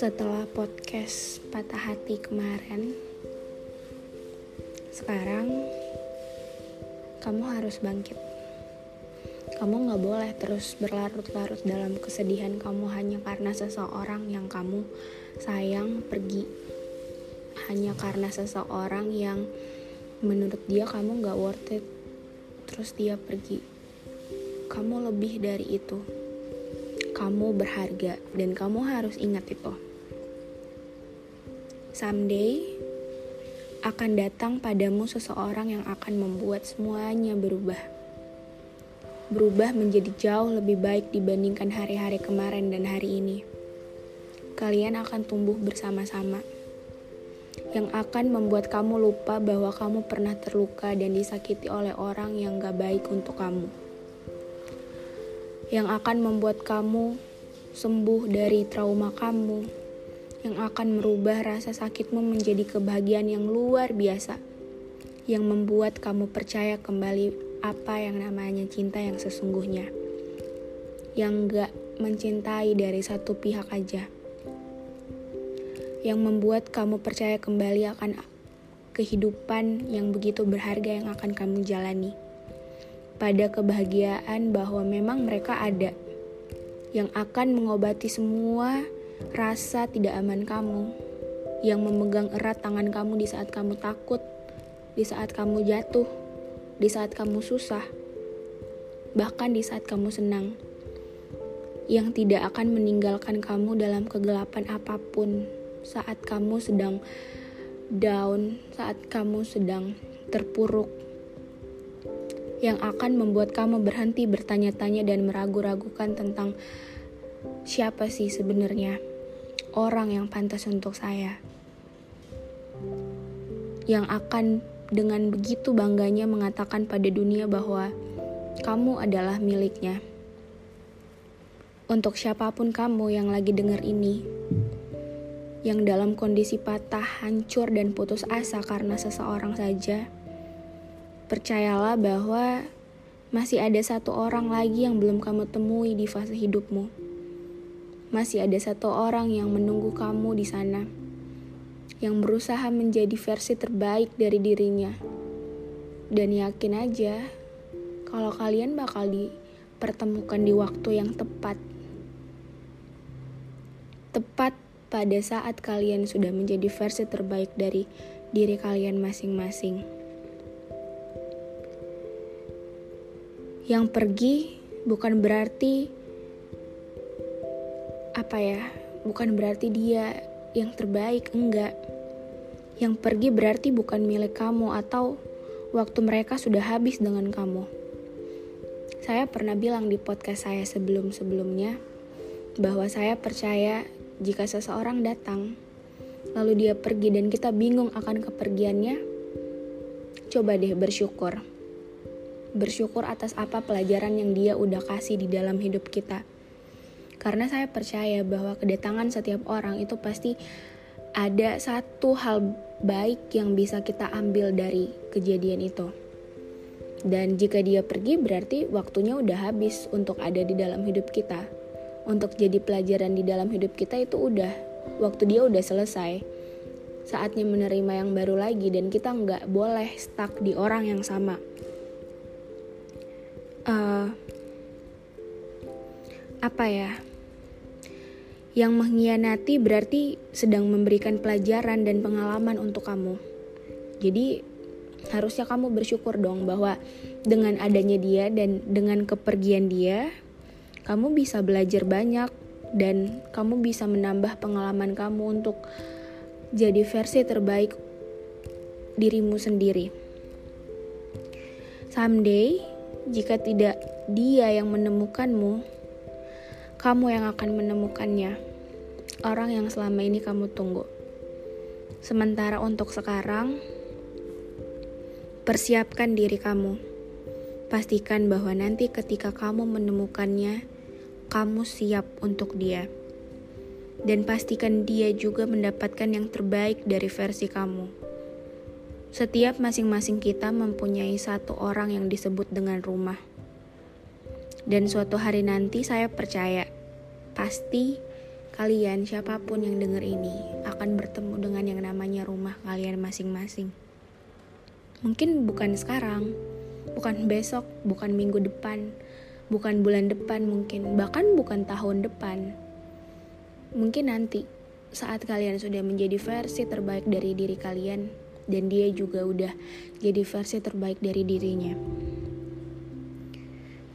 Setelah podcast Patah Hati kemarin, sekarang kamu harus bangkit. Kamu gak boleh terus berlarut-larut dalam kesedihan kamu hanya karena seseorang yang kamu sayang pergi. Hanya karena seseorang yang menurut dia kamu gak worth it, terus dia pergi. Kamu lebih dari itu. Kamu berharga dan kamu harus ingat itu. Someday, akan datang padamu seseorang yang akan membuat semuanya berubah. Berubah menjadi jauh lebih baik dibandingkan hari-hari kemarin dan hari ini. Kalian akan tumbuh bersama-sama. Yang akan membuat kamu lupa bahwa kamu pernah terluka dan disakiti oleh orang yang gak baik untuk kamu. Yang akan membuat kamu sembuh dari trauma kamu, yang akan merubah rasa sakitmu menjadi kebahagiaan yang luar biasa, yang membuat kamu percaya kembali apa yang namanya cinta yang sesungguhnya, yang gak mencintai dari satu pihak aja, yang membuat kamu percaya kembali akan kehidupan yang begitu berharga yang akan kamu jalani. Pada kebahagiaan bahwa memang mereka ada yang akan mengobati semua rasa tidak aman kamu yang memegang erat tangan kamu di saat kamu takut, di saat kamu jatuh, di saat kamu susah, bahkan di saat kamu senang, yang tidak akan meninggalkan kamu dalam kegelapan apa pun saat kamu sedang down, saat kamu sedang terpuruk, yang akan membuat kamu berhenti bertanya-tanya dan meragu-ragukan tentang siapa sih sebenarnya orang yang pantas untuk saya. Yang akan dengan begitu bangganya mengatakan pada dunia bahwa kamu adalah miliknya. Untuk siapa pun kamu yang lagi dengar ini, yang dalam kondisi patah, hancur, dan putus asa karena seseorang saja, percayalah bahwa masih ada satu orang lagi yang belum kamu temui di fase hidupmu masih ada satu orang yang menunggu kamu di sana, yang berusaha menjadi versi terbaik dari dirinya. Dan yakin aja, kalau kalian bakal dipertemukan di waktu yang tepat. Tepat pada saat kalian sudah menjadi versi terbaik dari diri kalian masing-masing. Yang pergi bukan berarti apa ya bukan berarti dia yang terbaik enggak. Yang pergi berarti bukan milik kamu atau waktu mereka sudah habis dengan kamu. Saya pernah bilang di podcast saya sebelum-sebelumnya bahwa saya percaya jika seseorang datang lalu dia pergi dan kita bingung akan kepergiannya coba deh bersyukur. Bersyukur atas apa pelajaran yang dia udah kasih di dalam hidup kita karena saya percaya bahwa kedatangan setiap orang itu pasti ada satu hal baik yang bisa kita ambil dari kejadian itu. Dan jika dia pergi berarti waktunya udah habis untuk ada di dalam hidup kita. Untuk jadi pelajaran di dalam hidup kita itu udah waktu dia udah selesai. Saatnya menerima yang baru lagi dan kita nggak boleh stuck di orang yang sama. Uh, apa ya? Yang mengkhianati berarti sedang memberikan pelajaran dan pengalaman untuk kamu. Jadi harusnya kamu bersyukur dong bahwa dengan adanya dia dan dengan kepergian dia, kamu bisa belajar banyak dan kamu bisa menambah pengalaman kamu untuk jadi versi terbaik dirimu sendiri. Someday, jika tidak dia yang menemukanmu, kamu yang akan menemukannya. Orang yang selama ini kamu tunggu. Sementara untuk sekarang, persiapkan diri kamu. Pastikan bahwa nanti ketika kamu menemukannya, kamu siap untuk dia. Dan pastikan dia juga mendapatkan yang terbaik dari versi kamu. Setiap masing-masing kita mempunyai satu orang yang disebut dengan rumah. Dan suatu hari nanti saya percaya, pasti kalian siapa pun yang dengar ini akan bertemu dengan yang namanya rumah kalian masing-masing. Mungkin bukan sekarang, bukan besok, bukan minggu depan, bukan bulan depan mungkin, bahkan bukan tahun depan. Mungkin nanti saat kalian sudah menjadi versi terbaik dari diri kalian, dan dia juga udah jadi versi terbaik dari dirinya.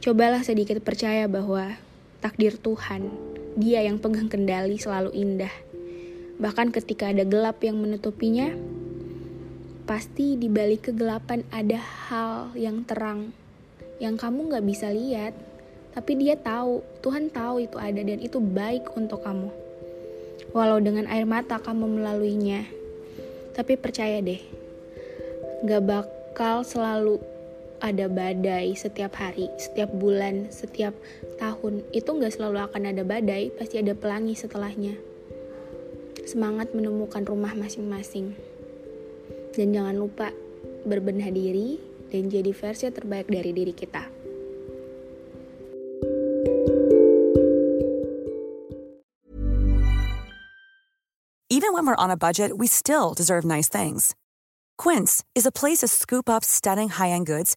Cobalah sedikit percaya bahwa takdir Tuhan, dia yang pegang kendali selalu indah. Bahkan ketika ada gelap yang menutupinya, pasti di balik kegelapan ada hal yang terang yang kamu gak bisa lihat. Tapi dia tahu, Tuhan tahu itu ada dan itu baik untuk kamu. Walau dengan air mata kamu melaluinya, tapi percaya deh, gak bakal selalu ada badai setiap hari, setiap bulan, setiap tahun. Itu gak selalu akan ada badai, pasti ada pelangi setelahnya. Semangat menemukan rumah masing-masing. Dan jangan lupa berbenah diri dan jadi versi terbaik dari diri kita. Even when we're on a budget, we still deserve nice things. Quince is a place to scoop up stunning high-end goods